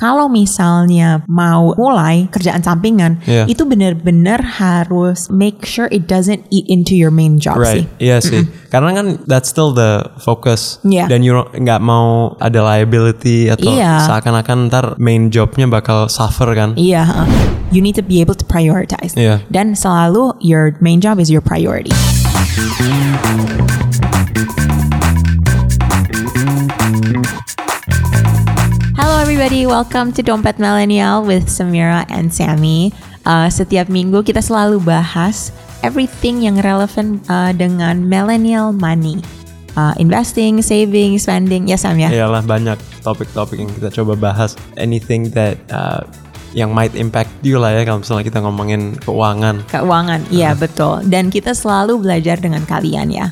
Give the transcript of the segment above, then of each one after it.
kalau misalnya mau mulai kerjaan sampingan, Yeah. itu benar-benar harus make sure it doesn't eat into your main job Right, sih. iya sih. Karena kan that's still the focus. Iya. Dan you nggak mau ada liability atau Iya. seakan-akan ntar main jobnya bakal suffer kan. Iya, uh, you need to be able to prioritize. Iya. Dan selalu your main job is your priority. Everybody, welcome to Dompet Millennial with Samira and Sammy. Uh, setiap minggu kita selalu bahas everything yang relevan uh, dengan millennial money. Uh, investing, saving, spending, ya Sam ya? Iyalah banyak topik-topik yang kita coba bahas. Anything that uh, yang might impact you lah ya kalau misalnya kita ngomongin keuangan. Keuangan, iya betul. Dan kita selalu belajar dengan kalian ya.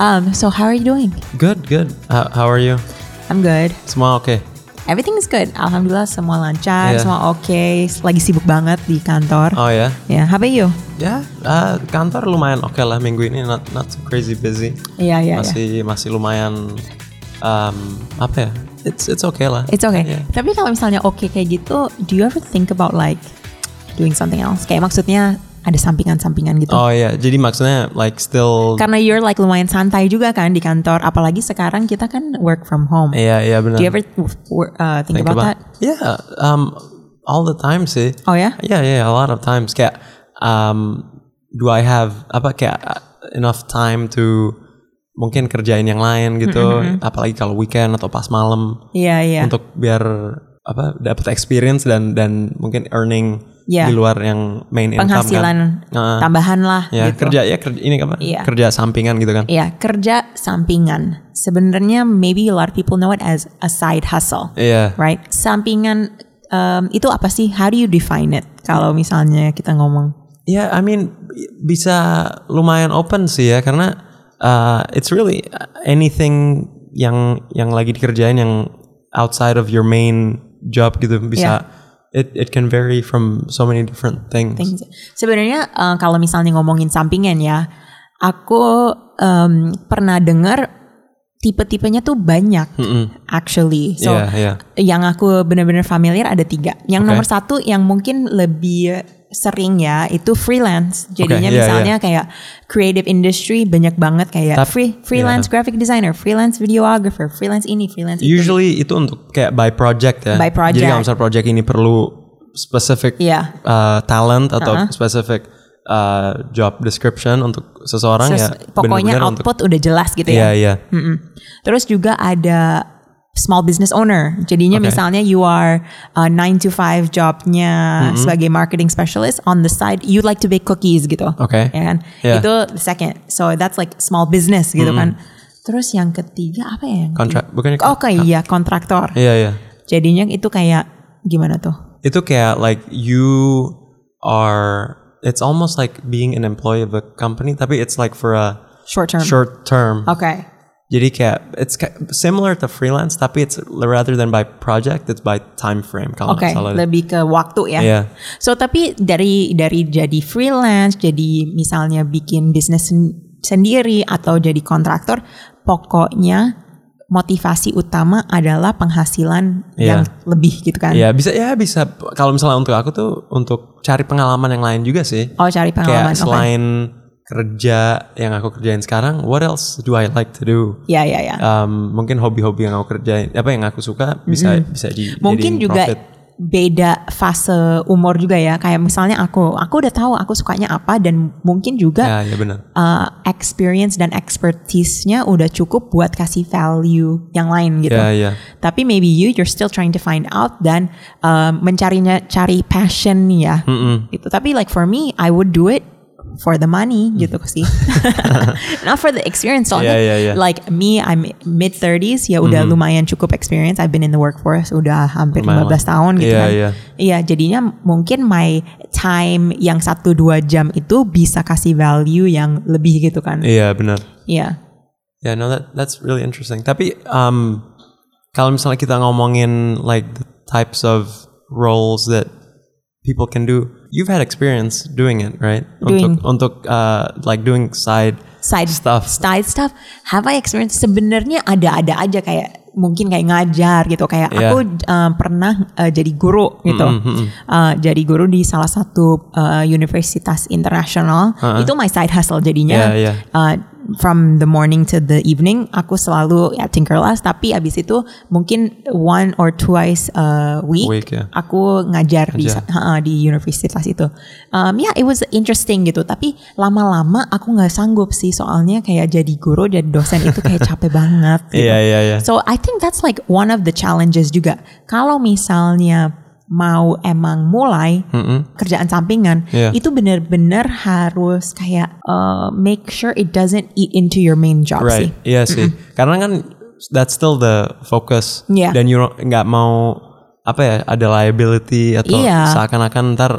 Um, so how are you doing? Good, good. How, how are you? I'm good. Semua oke? Everything is good. Alhamdulillah semua lancar, Yeah. semua oke. Lagi sibuk banget di kantor. Oh ya? Ya, how about you? Ya, uh, kantor lumayan oke lah minggu ini. Not not so crazy busy. Iya, iya, iya. masih masih lumayan um, apa ya? It's it's okay lah. It's okay. Yeah. Tapi kalau misalnya oke kayak gitu, do you ever think about like doing something else? Kayak maksudnya ada sampingan-sampingan gitu. Oh ya, jadi maksudnya like still Karena you're like lumayan santai juga kan di kantor, apalagi sekarang kita kan work from home. Iya, iya benar. Do you ever uh, think, about, that? Yeah, um, all the time sih. Oh ya? Yeah, yeah, a lot of times. Kayak, um, do I have apa kayak uh, enough time to mungkin kerjain yang lain gitu, apalagi kalau weekend atau pas malam Iya, iya. untuk biar apa dapat experience dan dan mungkin earning Iya. di luar yang main income penghasilan kan. Heeh. tambahan lah Ya gitu. kerja ya kerja ini apa? Iya. Kerja sampingan gitu kan. Iya, kerja sampingan. Sebenarnya maybe a lot of people know it as a side hustle. Iya. Right? Sampingan um, itu apa sih? How do you define it? Kalau misalnya kita ngomong. Ya, I mean bisa lumayan open sih ya karena uh, it's really anything yang yang lagi dikerjain yang outside of your main job gitu bisa it it can vary from so many different things. things. Sebenarnya uh, kalau misalnya ngomongin sampingan ya, aku um, pernah dengar tipe-tipenya tuh banyak actually. So Iya, iya. yang aku benar-benar familiar ada tiga. Yang Oke. nomor satu yang mungkin lebih sering ya itu freelance. Jadinya iya, misalnya kayak creative industry banyak banget kayak Tap- free freelance graphic designer, freelance videographer, freelance ini, freelance itu. Usually itu untuk kayak by project ya. By project. Jadi kalau misalnya project ini perlu specific Iya. uh, talent atau specific uh, job description untuk seseorang Terus ya. pokoknya bener-bener untuk output udah jelas gitu Iya, ya. iya. Mm-mm. Terus juga ada small business owner. Jadinya Oke. misalnya you are uh, 9 to 5 jobnya sebagai marketing specialist on the side you like to bake cookies gitu. Oke. Ya kan? Yeah. Itu the second. So that's like small business gitu kan. Terus yang ketiga apa ya? Kontrak bukannya Oh kayak iya kontraktor. Iya, iya. Jadinya itu kayak gimana tuh? itu kayak like you are it's almost like being an employee of a company tapi it's like for a Short term. short term Oke. Jadi kayak it's similar to freelance tapi it's rather than by project it's by time frame kalau nggak salah lebih ke waktu ya. Iya. So tapi dari dari jadi freelance, jadi misalnya bikin bisnis sen- sendiri atau jadi kontraktor, pokoknya motivasi utama adalah penghasilan Iya. yang lebih gitu kan. ya bisa ya bisa kalau misalnya untuk aku tuh untuk cari pengalaman yang lain juga sih Oh cari pengalaman. kayak selain kerja yang aku kerjain sekarang what else do I like to do Ya ya ya. um, mungkin hobi-hobi yang aku kerjain apa yang aku suka bisa bisa di Mungkin juga profit. beda fase umur juga ya. Kayak misalnya aku, aku udah tahu aku sukanya apa dan mungkin juga ya ya benar uh, experience dan expertise-nya udah cukup buat kasih value yang lain gitu. ya ya Tapi maybe you you're still trying to find out dan uh, mencarinya cari passion ya. Gitu. Tapi like for me I would do it for the money gitu sih. Not for the experience soalnya Yeah, yeah, yeah. like me I'm mid 30s ya udah lumayan cukup experience. I've been in the workforce udah hampir Lumayan 15 lah. tahun gitu Iya, kan. iya. Iya, jadinya mungkin my time yang 1 2 jam itu bisa kasih value yang lebih gitu kan. Iya benar. Iya. Ya no that that's really interesting. Tapi um, kalau misalnya kita ngomongin like the types of roles that people can do, you've had experience doing it, right? Doing- untuk untuk uh, like doing side side stuff. side stuff have I experienced sebenarnya ada-ada aja kayak mungkin kayak ngajar gitu kayak Iya. aku uh, pernah uh, jadi guru gitu Uh, jadi guru di salah satu uh, universitas internasional itu my side hustle jadinya Iya, iya. uh, from the morning to the evening aku selalu at Tinkerlust tapi abis itu mungkin one or twice a week, Week, ya. aku ngajar di ha, di universitas itu um, ya it was interesting gitu tapi lama-lama aku nggak sanggup sih soalnya kayak jadi guru jadi dosen itu kayak capek banget gitu. Iya iya iya. So I think that's like one of the challenges juga. Kalau misalnya mau emang mulai kerjaan sampingan, Iya. itu benar-benar harus kayak uh, make sure it doesn't eat into your main job sih. Right, iya sih. Karena kan that's still the focus. Iya. Dan you nggak mau apa ya ada liability atau Iya. seakan-akan ntar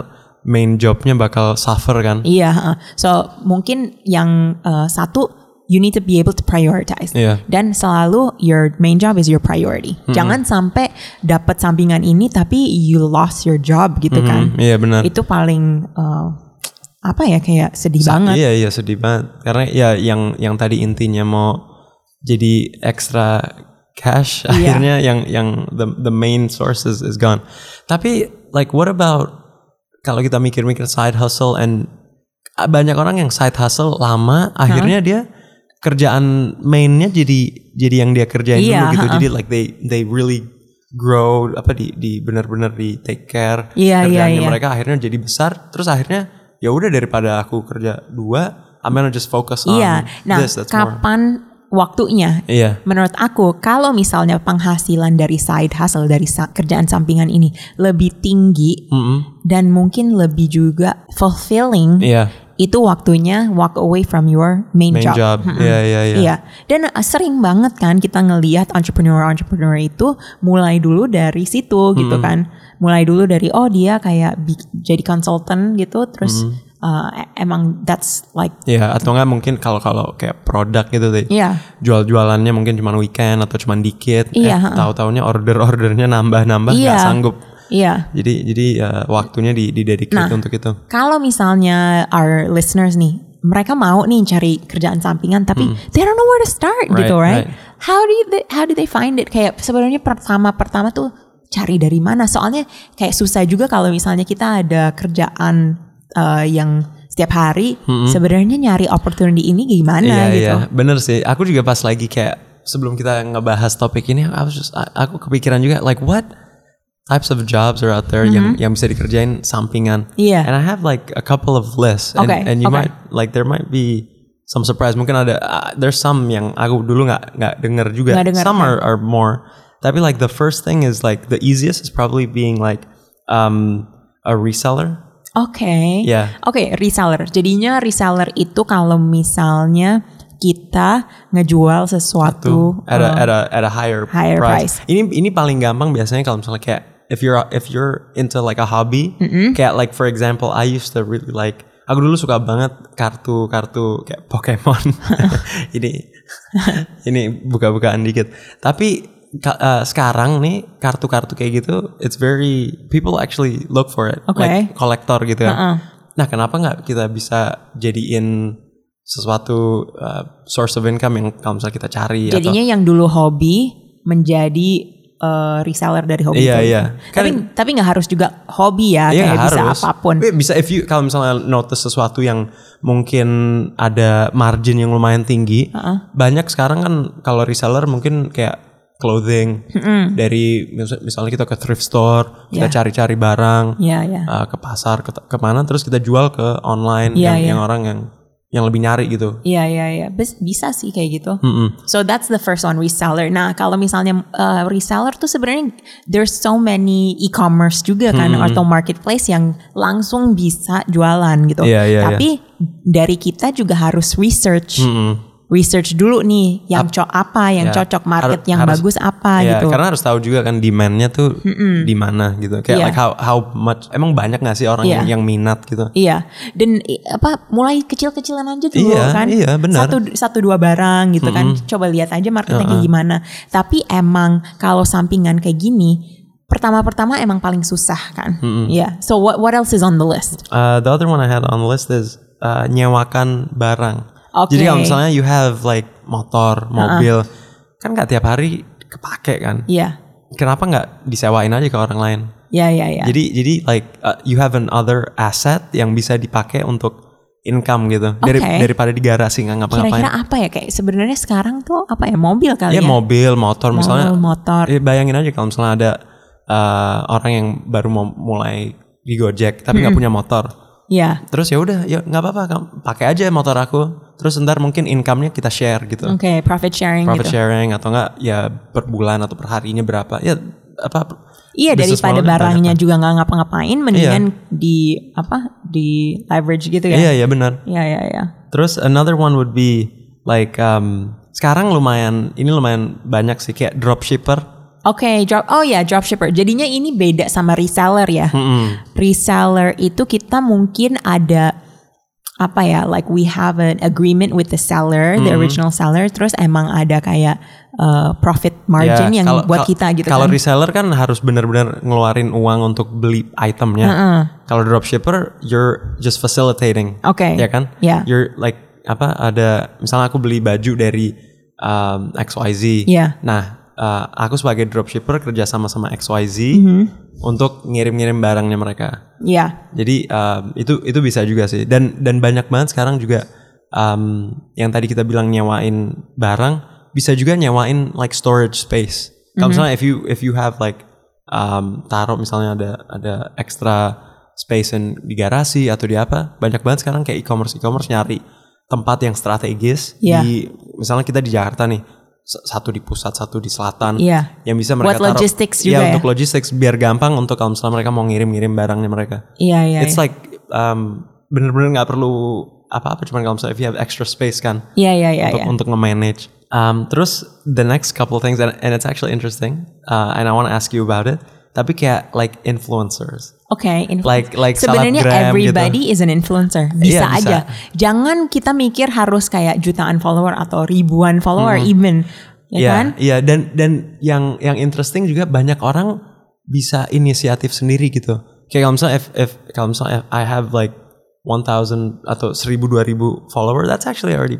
main jobnya bakal suffer kan. Iya, uh, so mungkin yang uh, satu you need to be able to prioritize. Iya. Dan selalu your main job is your priority. Jangan sampai dapat sampingan ini tapi you lost your job gitu kan. Iya benar. Itu paling uh, apa ya kayak sedih banget. Iya iya sedih banget. Karena ya yang yang tadi intinya mau jadi extra cash Iya. akhirnya yang yang the the main source is, gone. Tapi like what about kalau kita mikir-mikir side hustle and ah, banyak orang yang side hustle lama akhirnya dia kerjaan mainnya jadi jadi yang dia kerjain Iya, dulu gitu. ha-ha. Jadi like they they really grow apa di di benar-benar di take care Iya, iya, kerjaannya iya. mereka akhirnya jadi besar terus akhirnya ya udah daripada aku kerja dua I'm gonna just focus on Iya. Nah, this that's more kapan waktunya? iya Menurut aku, kalau misalnya penghasilan dari side hustle dari sa- kerjaan sampingan ini lebih tinggi Mm-mm. dan mungkin lebih juga fulfilling, iya itu waktunya walk away from your main, main job. iya iya iya. Iya, dan uh, sering banget kan kita ngelihat entrepreneur-entrepreneur itu mulai dulu dari situ gitu kan, mulai dulu dari oh dia kayak jadi konsultan gitu, terus uh, e- emang that's like Iya, atau enggak mungkin kalau kalau kayak produk gitu deh. Iya. jual-jualannya mungkin cuma weekend atau cuma dikit. Iya, eh, ha-ha. tahu-taunya order-ordernya nambah-nambah nggak Iya. sanggup Iya. jadi jadi ya, waktunya di di dedicate Nah. untuk itu Kalau misalnya our listeners nih, mereka mau nih cari kerjaan sampingan tapi they don't know where to start Hmm. Right, gitu, right? right. How do you, how do they find it? Kayak sebenarnya pertama pertama tuh cari dari mana? Soalnya kayak susah juga kalau misalnya kita ada kerjaan uh, yang setiap hari, sebenarnya nyari opportunity ini gimana iya gitu. iya bener sih aku juga pas lagi kayak sebelum kita ngebahas topik ini just- aku kepikiran juga like what types of jobs are out there yang yang bisa dikerjain sampingan Mm-hmm. Iya. and I have like a couple of lists and, Okay, and you okay. might like there might be some surprise mungkin ada uh, there's some yang aku dulu nggak nggak denger juga Nggak denger, some kan? are, are more tapi like the first thing is like the easiest is probably being like um a reseller Oke. Iya. Oke, reseller. Jadinya reseller itu kalau misalnya kita ngejual sesuatu at a, uh, at a at a higher, higher price. Ini ini paling gampang biasanya kalau misalnya kayak if you're if you're into like a hobby, kayak like for example, I used to really like aku dulu suka banget kartu-kartu kayak Pokemon. ini ini buka-bukaan dikit. Tapi uh, sekarang nih kartu-kartu kayak gitu, it's very people actually look for it, Oke. like kolektor gitu kan. Nah, kenapa nggak kita bisa jadiin sesuatu uh, source of income yang kalau misalnya kita cari atau Jadinya yang dulu hobi menjadi uh, reseller dari hobi. Iya, itu. iya. Tapi tapi nggak harus juga hobi ya, Iya kayak bisa harus. apa pun. Bisa if you kalau misalnya notice sesuatu yang mungkin ada margin yang lumayan tinggi, banyak sekarang kan kalau reseller mungkin kayak clothing dari mis- misalnya kita ke thrift store, kita Iya. cari-cari barang, Iya, iya. uh, ke pasar, ke ke mana, terus kita jual ke online Iya, yang, iya. yang orang yang yang lebih nyari gitu. Iya, iya, iya. Bis- Bisa sih kayak gitu. Mm-mm. So that's the first one reseller. Nah kalau misalnya uh, reseller tuh sebenarnya there's so many e-commerce juga kan atau marketplace yang langsung bisa jualan gitu. Iya, iya, Tapi dari kita juga harus research, Mm-mm. Research dulu nih yang co apa, yang Ya, cocok market har- yang harus- bagus apa Iya, gitu. karena harus tahu juga kan demandnya tuh di mana gitu. Kayak Iya. like how how much emang banyak gak sih orang Iya. yang, yang minat gitu? Iya, dan i- apa mulai kecil-kecilan aja dulu Iya, kan. iya, benar. Satu satu dua barang gitu kan. Coba lihat aja marketnya kayak gimana. Tapi emang kalau sampingan kayak gini, pertama-pertama emang paling susah kan. Iya. So what what else is on the list? Uh, the other one I had on the list is uh, nyewakan barang. Oke. Jadi kalau misalnya you have like motor, mobil, kan nggak tiap hari kepake kan. Iya. Kenapa nggak disewain aja ke orang lain? Iya, iya, iya. Jadi jadi like uh, you have another asset yang bisa dipakai untuk income gitu dari Oke. daripada di garasi nggak ngapa-ngapain. Kira-kira apa ya kayak sebenarnya sekarang tuh apa ya mobil kali Ya ya? mobil, motor misalnya. Mobil, motor. Eh, bayangin aja kalau misalnya ada uh, orang yang baru mau mulai di Gojek tapi nggak punya motor. Iya. Terus ya udah, ya nggak apa-apa, pakai aja motor aku. Terus ntar mungkin income-nya kita share gitu. Oke, profit sharing Profit gitu. sharing atau enggak ya per bulan atau per harinya berapa. Ya apa Iya daripada barangnya juga nggak ngapa-ngapain, mendingan di apa di leverage gitu ya? Iya, iya benar. Iya, iya, iya. Terus another one would be like um, sekarang lumayan ini lumayan banyak sih kayak dropshipper. Oke, drop. Oh ya, dropshipper. Jadinya ini beda sama reseller ya. Reseller itu kita mungkin ada apa ya? Like we have an agreement with the seller, the original seller. Terus emang ada kayak uh, profit margin Ya, yang kalau- buat kita gitu Kalau kan. reseller kan harus benar-benar ngeluarin uang untuk beli itemnya. Kalau dropshipper, you're just facilitating. Oke. Ya kan? Ya. You're like apa? Ada misalnya aku beli baju dari um, XYZ. Iya. Nah, uh, aku sebagai dropshipper kerja sama sama XYZ Mhm. untuk ngirim-ngirim barangnya mereka. Iya. Jadi um, itu itu bisa juga sih. Dan dan banyak banget sekarang juga um, yang tadi kita bilang nyewain barang bisa juga nyewain like storage space. Kalau misalnya if you if you have like um, taruh misalnya ada ada extra space in, di garasi atau di apa, banyak banget sekarang kayak e-commerce e-commerce nyari tempat yang strategis Iya. di misalnya kita di Jakarta nih satu di pusat satu di selatan Iya. yang bisa mereka Buat taruh logistics ya, juga ya? untuk logistics biar gampang untuk kalau misalnya mereka mau ngirim-ngirim barangnya mereka Iya, iya. It's iya. like um, bener-bener nggak perlu apa-apa cuman kalau misalnya if you have extra space kan Iya, iya, iya, untuk iya. untuk nge-manage. Um, terus the next couple things and, and it's actually interesting uh, and I want to ask you about it. Tapi kayak like influencers. Oke, influ- Like- like sebenarnya selebgram everybody is an influencer. Bisa, Iya, bisa. aja. Jangan kita mikir harus kayak jutaan follower atau ribuan follower even, ya Iya, kan? Iya dan dan yang yang interesting juga banyak orang bisa inisiatif sendiri gitu. Kayak kalau misalnya if, if kalau misalnya I have like 1000 atau 1000 2000 follower that's actually already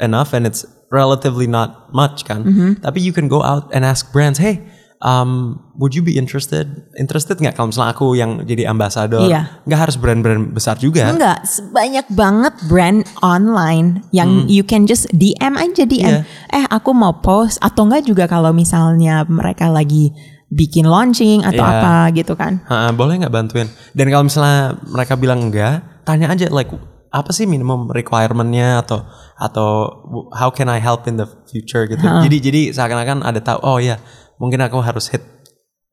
enough and it's relatively not much kan. Mm-hmm. Tapi you can go out and ask brands, "Hey, um, would you be interested? Interested nggak kalau misalnya aku yang jadi ambassador? Iya. Nggak harus brand-brand besar juga. Enggak, banyak banget brand online yang you can just DM aja DM. Hmm. Iya. Eh, aku mau post atau enggak juga kalau misalnya mereka lagi bikin launching atau Iya. apa gitu kan. Ha, boleh nggak bantuin? Dan kalau misalnya mereka bilang enggak, tanya aja like apa sih minimum requirementnya atau atau how can I help in the future gitu. Jadi jadi seakan-akan ada tahu oh ya mungkin aku harus hit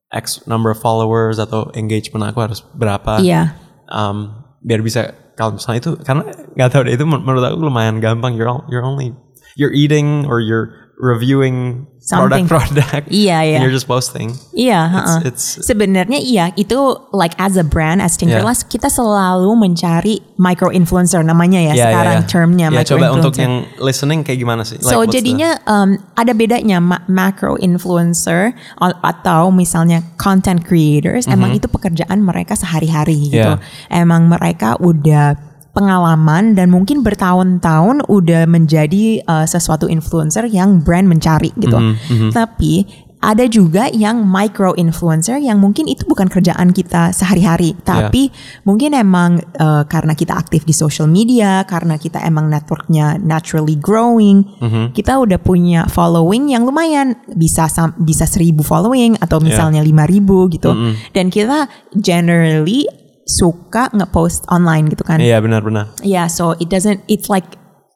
X number of followers atau engagement aku harus berapa. Iya. Um, biar bisa kalau misalnya itu karena nggak tahu deh itu men- menurut aku lumayan gampang. You're all, you're only you're eating or you're reviewing Something. product-product. Iya, iya. And you're just posting. Iya, heeh. it's- sebenarnya iya itu like as a brand as Tinkerlust kita selalu mencari micro influencer namanya ya ya, sekarang ya. termnya Ya, micro coba influencer. untuk yang listening kayak gimana sih? Like, So what's the- jadinya um, ada bedanya ma- macro influencer atau misalnya content creators emang itu pekerjaan mereka sehari-hari gitu. Yeah. Emang mereka udah pengalaman dan mungkin bertahun-tahun udah menjadi uh, sesuatu influencer yang brand mencari gitu. Mm-hmm, Tapi ada juga yang micro influencer yang mungkin itu bukan kerjaan kita sehari-hari, tapi mungkin emang uh, karena kita aktif di social media, karena kita emang networknya naturally growing, kita udah punya following yang lumayan. Bisa bisa seribu following atau misalnya lima ribu gitu, dan kita generally suka ngepost online gitu kan. Iya benar-benar. Yeah, so it doesn't. It's like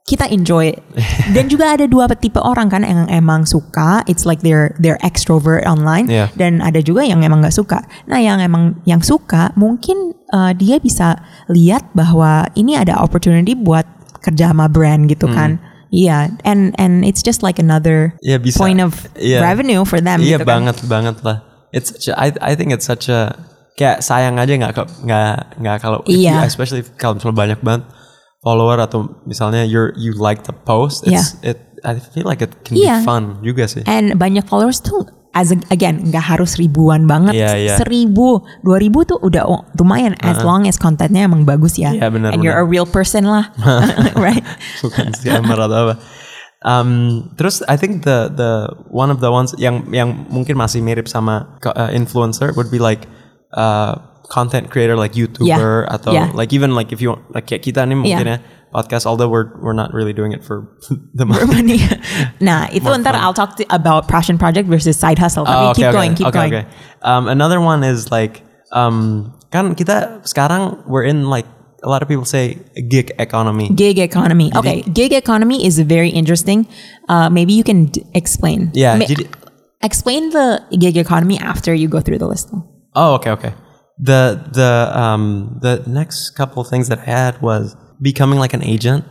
kita enjoy it. Dan juga ada dua tipe orang kan yang emang suka. It's like they're they're extrovert online. Yeah. Dan ada juga yang emang nggak suka. Nah, yang emang yang suka mungkin uh, dia bisa lihat bahwa ini ada opportunity buat kerja sama brand gitu Hmm. kan. Iya, and and it's just like another Iya, bisa. point of Iya. revenue for them. Iya gitu kan. banget banget lah. It's such a- I I think it's such a kayak sayang aja nggak nggak nggak kalau Iya. especially kalau misalnya banyak banget follower atau misalnya you you like the post it's it I feel like it can Iya. be fun juga sih. And banyak followers tuh as a- again nggak harus ribuan banget, Iya, iya. seribu, dua ribu tuh udah oh, lumayan as long as kontennya emang bagus ya. Iya, benar, And you're a real person lah, right? Bukan scammer atau apa. Um, terus I think the the one of the ones yang yang mungkin masih mirip sama uh, influencer would be like uh, content creator like YouTuber atau yeah. like even like if you want, like kayak kita nih mungkin ya podcast although we're we're not really doing it for the money. money. nah, itu ntar I'll talk to, about passion project versus side hustle. Tapi Oh, okay, keep okay. going, keep okay, going. Okay. Um, another one is like um, kan kita sekarang we're in like a lot of people say gig economy. Gig economy. Okay, gig economy is very interesting. Uh, maybe you can d- explain. Yeah, Ma- jadi- explain the gig economy after you go through the list. Oh, okay, okay. The the um the next couple things that I had was becoming like an agent,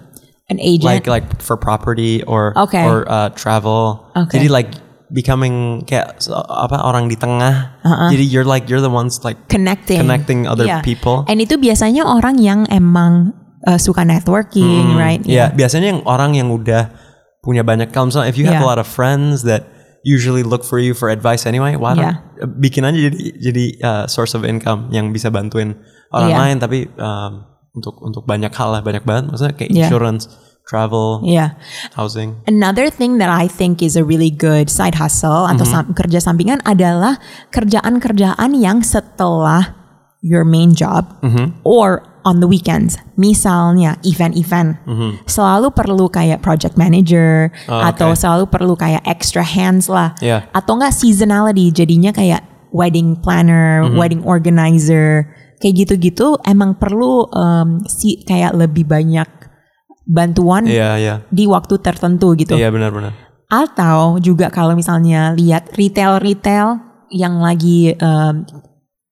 An agent. like like for property or Okay. or uh, travel. Okay. Jadi like becoming kayak apa orang di tengah. Uh-uh. Jadi you're like you're the ones like connecting connecting other Yeah. people. and itu biasanya orang yang emang uh, suka networking right Yeah, biasanya yang orang yang udah punya banyak kalau misalnya if you have Yeah. a lot of friends that usually look for you for advice anyway, why Yeah. uh, bikin aja jadi jadi uh, source of income yang bisa bantuin orang Yeah. lain tapi um, untuk untuk banyak hal lah, banyak banget maksudnya kayak Yeah. insurance, travel, yeah housing. Another thing that I think is a really good side hustle atau Mm-hmm. sam- kerja sampingan adalah kerjaan-kerjaan yang setelah your main job Mm-hmm. or on the weekends. Misalnya event-event. Selalu perlu kayak project manager Mm-hmm. Oh, atau okay. selalu perlu kayak extra hands lah. Yeah. Atau enggak seasonality jadinya kayak wedding planner, Mm-hmm. wedding organizer, kayak gitu-gitu emang perlu um, si kayak lebih banyak bantuan Iya, iya. di waktu tertentu gitu. Iya benar-benar. Atau juga kalau misalnya lihat retail-retail yang lagi um,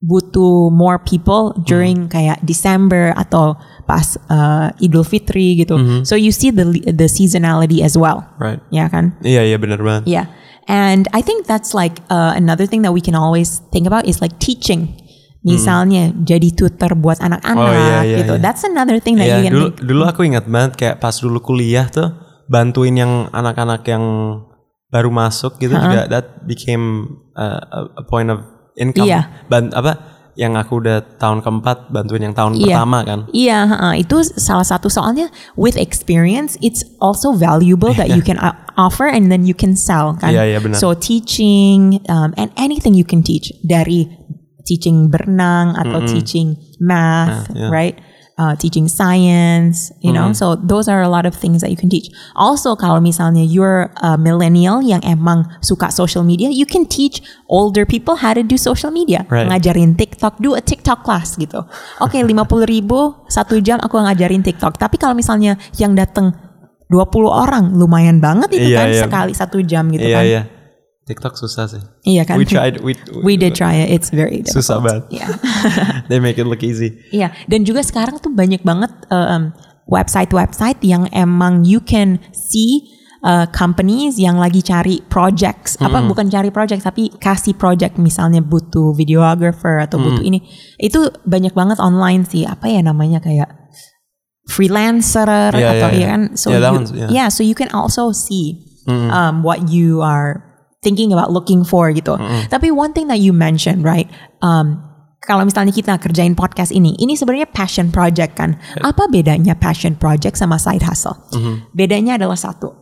butuh more people during kayak December atau pas uh, Idul Fitri gitu. So you see the the seasonality as well. Right. Ya kan? Iya, iya benar banget. Yeah. And I think that's like uh, another thing that we can always think about is like teaching. Misalnya jadi tutor buat anak-anak Oh, iya, iya, gitu. iya. That's another thing that Iya, you can dulu think. dulu aku ingat banget kayak pas dulu kuliah tuh bantuin yang anak-anak yang baru masuk gitu juga that became uh, a, a point of income. Iya. Ban- apa yang aku udah tahun keempat bantuin yang tahun Iya. pertama kan. Iya, itu salah satu soalnya with experience it's also valuable that you can offer and then you can sell kan. Iya, iya, benar. So teaching um, and anything you can teach dari teaching berenang atau teaching math, Yeah, yeah. right? Uh, teaching science, you know. So those are a lot of things that you can teach. Also kalau misalnya you're a millennial yang emang suka social media, you can teach older people how to do social media. Right. Ngajarin TikTok, do a TikTok class gitu. Oke, 50 ribu satu jam aku ngajarin TikTok. Tapi kalau misalnya yang datang 20 orang, lumayan banget itu Iya, kan iya. sekali satu jam gitu Iya kan. iya. TikTok susah sih. Iya kan? We tried we We did try it. It's very difficult. Susah banget. Iya. They make it look easy. Iya, dan juga sekarang tuh banyak banget uh, um, website-website yang emang you can see uh, companies yang lagi cari projects, apa bukan cari project tapi kasih project misalnya butuh videographer atau butuh ini. Itu banyak banget online sih, apa ya namanya kayak freelancer Iya, atau iya, ya iya. kan. So Yeah, you, yeah. yeah, so you can also see um, what you are thinking about looking for gitu. Tapi one thing that you mentioned, right? Um, kalau misalnya kita kerjain podcast ini, ini sebenarnya passion project kan. Apa bedanya passion project sama side hustle? Bedanya adalah satu.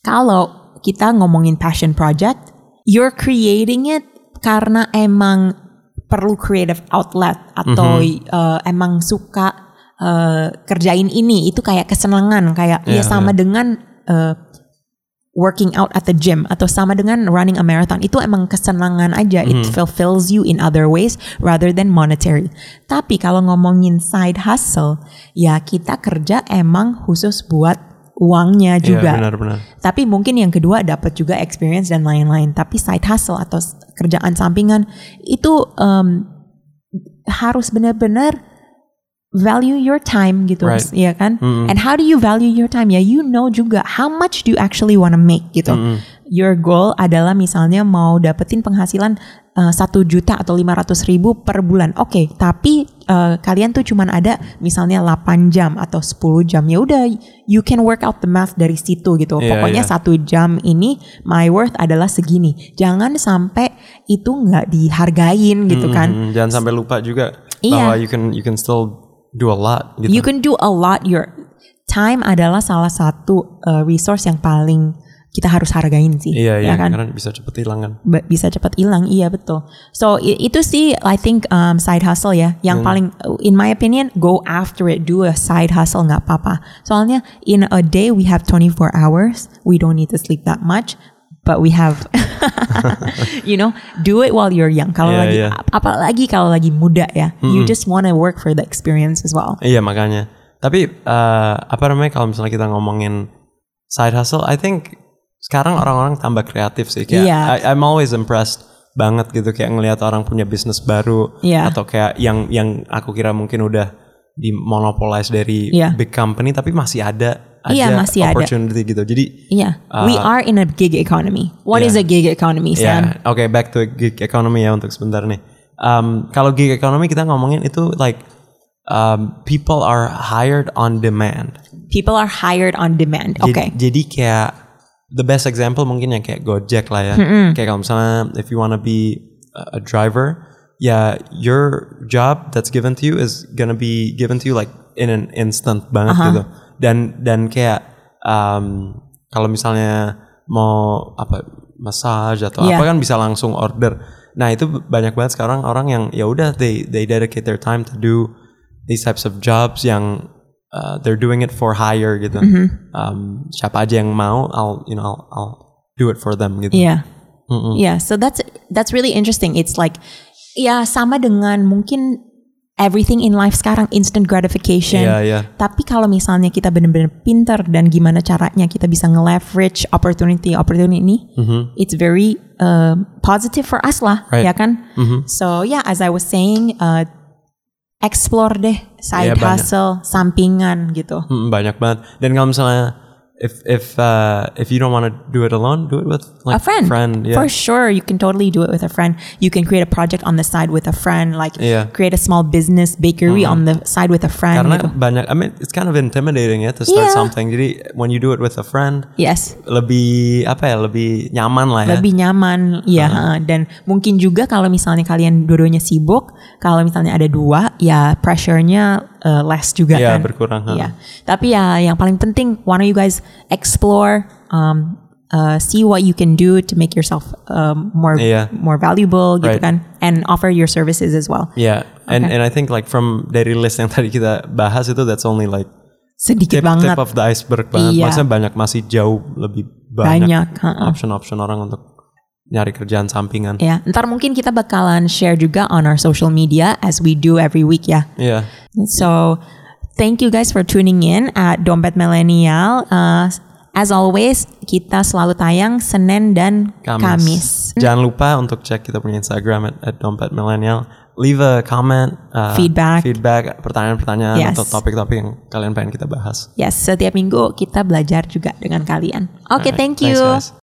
Kalau kita ngomongin passion project, you're creating it karena emang perlu creative outlet atau uh, emang suka uh, kerjain ini itu kayak kesenangan kayak ya Iya, sama dengan uh, working out at the gym atau sama dengan running a marathon itu emang kesenangan aja it fulfills you in other ways rather than monetary tapi kalau ngomongin side hustle ya kita kerja emang khusus buat uangnya Iya juga benar-benar. tapi mungkin yang kedua dapat juga experience dan lain-lain. Tapi side hustle atau kerjaan sampingan itu um, harus benar-benar value your time gitu, Right. ya kan? And how do you value your time? Ya you know juga how much do you actually wanna make gitu. Your goal adalah misalnya mau dapetin penghasilan uh, satu juta atau 500 ribu per bulan. Oke, tapi uh, kalian tuh cuman ada misalnya 8 jam atau 10 jam. Ya udah, you can work out the math dari situ gitu. Iya, Pokoknya iya. satu jam ini my worth adalah segini. Jangan sampai itu nggak dihargain gitu kan. Hmm, jangan sampai lupa juga Iya. bahwa you can you can still do a lot gitu. You can do a lot. Your time adalah salah satu uh, resource yang paling kita harus hargain sih. Iya iya ya kan? karena bisa cepet hilang kan. Ba- bisa cepat hilang iya betul so itu sih I think um, side hustle ya yang paling in my opinion go after it do a side hustle nggak apa-apa soalnya in a day we have 24 hours we don't need to sleep that much but we have you know do it while you're young kalau Iya, lagi ap- apalagi kalau lagi muda ya you just wanna work for the experience as well Iya makanya. Tapi eh, apa namanya kalau misalnya kita ngomongin side hustle, I think sekarang orang-orang tambah kreatif sih. Kayak Iya. I, I'm always impressed banget gitu kayak ngelihat orang punya bisnis baru Iya. atau kayak yang yang aku kira mungkin udah dimonopolize dari Iya. big company tapi masih ada ada Iya, masih ada. opportunity gitu. Jadi Iya, we are in a gig economy. What is Uh, Yeah. a gig economy, Sam? Ya, oke back to gig economy ya untuk sebentar nih. Um, kalau gig economy kita ngomongin itu like um, people are hired on demand. People are hired on demand. Jadi- Okay. Jadi, kayak the best example mungkin yang kayak Gojek lah ya. Kayak kalau misalnya if you wanna be a, driver, ya your job that's given to you is gonna be given to you like in an instant banget gitu. Dan dan kayak um, kalau misalnya mau apa massage atau Iya. apa kan bisa langsung order. Nah itu banyak banget sekarang orang yang ya udah they they dedicate their time to do these types of jobs yang uh, they're doing it for hire gitu. Um, siapa aja yang mau, I'll you know I'll, I'll do it for them gitu. Yeah. Yeah, so that's that's really interesting. It's like ya sama dengan mungkin everything in life sekarang instant gratification. Iya iya. Tapi kalau misalnya kita benar-benar pinter dan gimana caranya kita bisa nge-leverage opportunity opportunity ini, it's very uh, positive for us lah, Right. ya kan? So yeah, as I was saying, uh, explore deh side banyak. hustle, sampingan gitu. Mm, banyak banget. Dan kalau misalnya if if uh, if you don't want to do it alone, do it with like a friend. yeah. For sure, you can totally do it with a friend. You can create a project on the side with a friend, like Yeah. create a small business bakery on the side with a friend. Karena gitu. banyak, I mean it's kind of intimidating ya to start Iya. something. Jadi when you do it with a friend, Yes, lebih apa ya, lebih nyaman lah ya. lebih nyaman, ya. Dan mungkin juga kalau misalnya kalian dua-duanya sibuk, kalau misalnya ada dua, ya pressure-nya uh, less juga Iya, kan. berkurang. Iya. Tapi ya yang paling penting, why don't you guys explore, um, uh, see what you can do to make yourself um, more Iya. more valuable gitu Right. kan, and offer your services as well. Yeah, and and I think like from dari list yang tadi kita bahas itu that's only like Sedikit tip banget. tip of the iceberg banget. Iya. Maksudnya banyak masih jauh lebih banyak, option-option orang untuk nyari kerjaan sampingan. Ya, ntar mungkin kita bakalan share juga on our social media as we do every week ya. Iya. So, thank you guys for tuning in at Dompet Millennial. Uh, as always, kita selalu tayang Senin dan Kamis. Jangan lupa untuk cek kita punya Instagram at, at dompet millennial. Leave a comment, uh, Feedback. feedback, pertanyaan-pertanyaan Yes. atau topik-topik yang kalian pengen kita bahas. Yes, setiap minggu kita belajar juga dengan kalian. Oke, Alright, thank thanks, you. guys.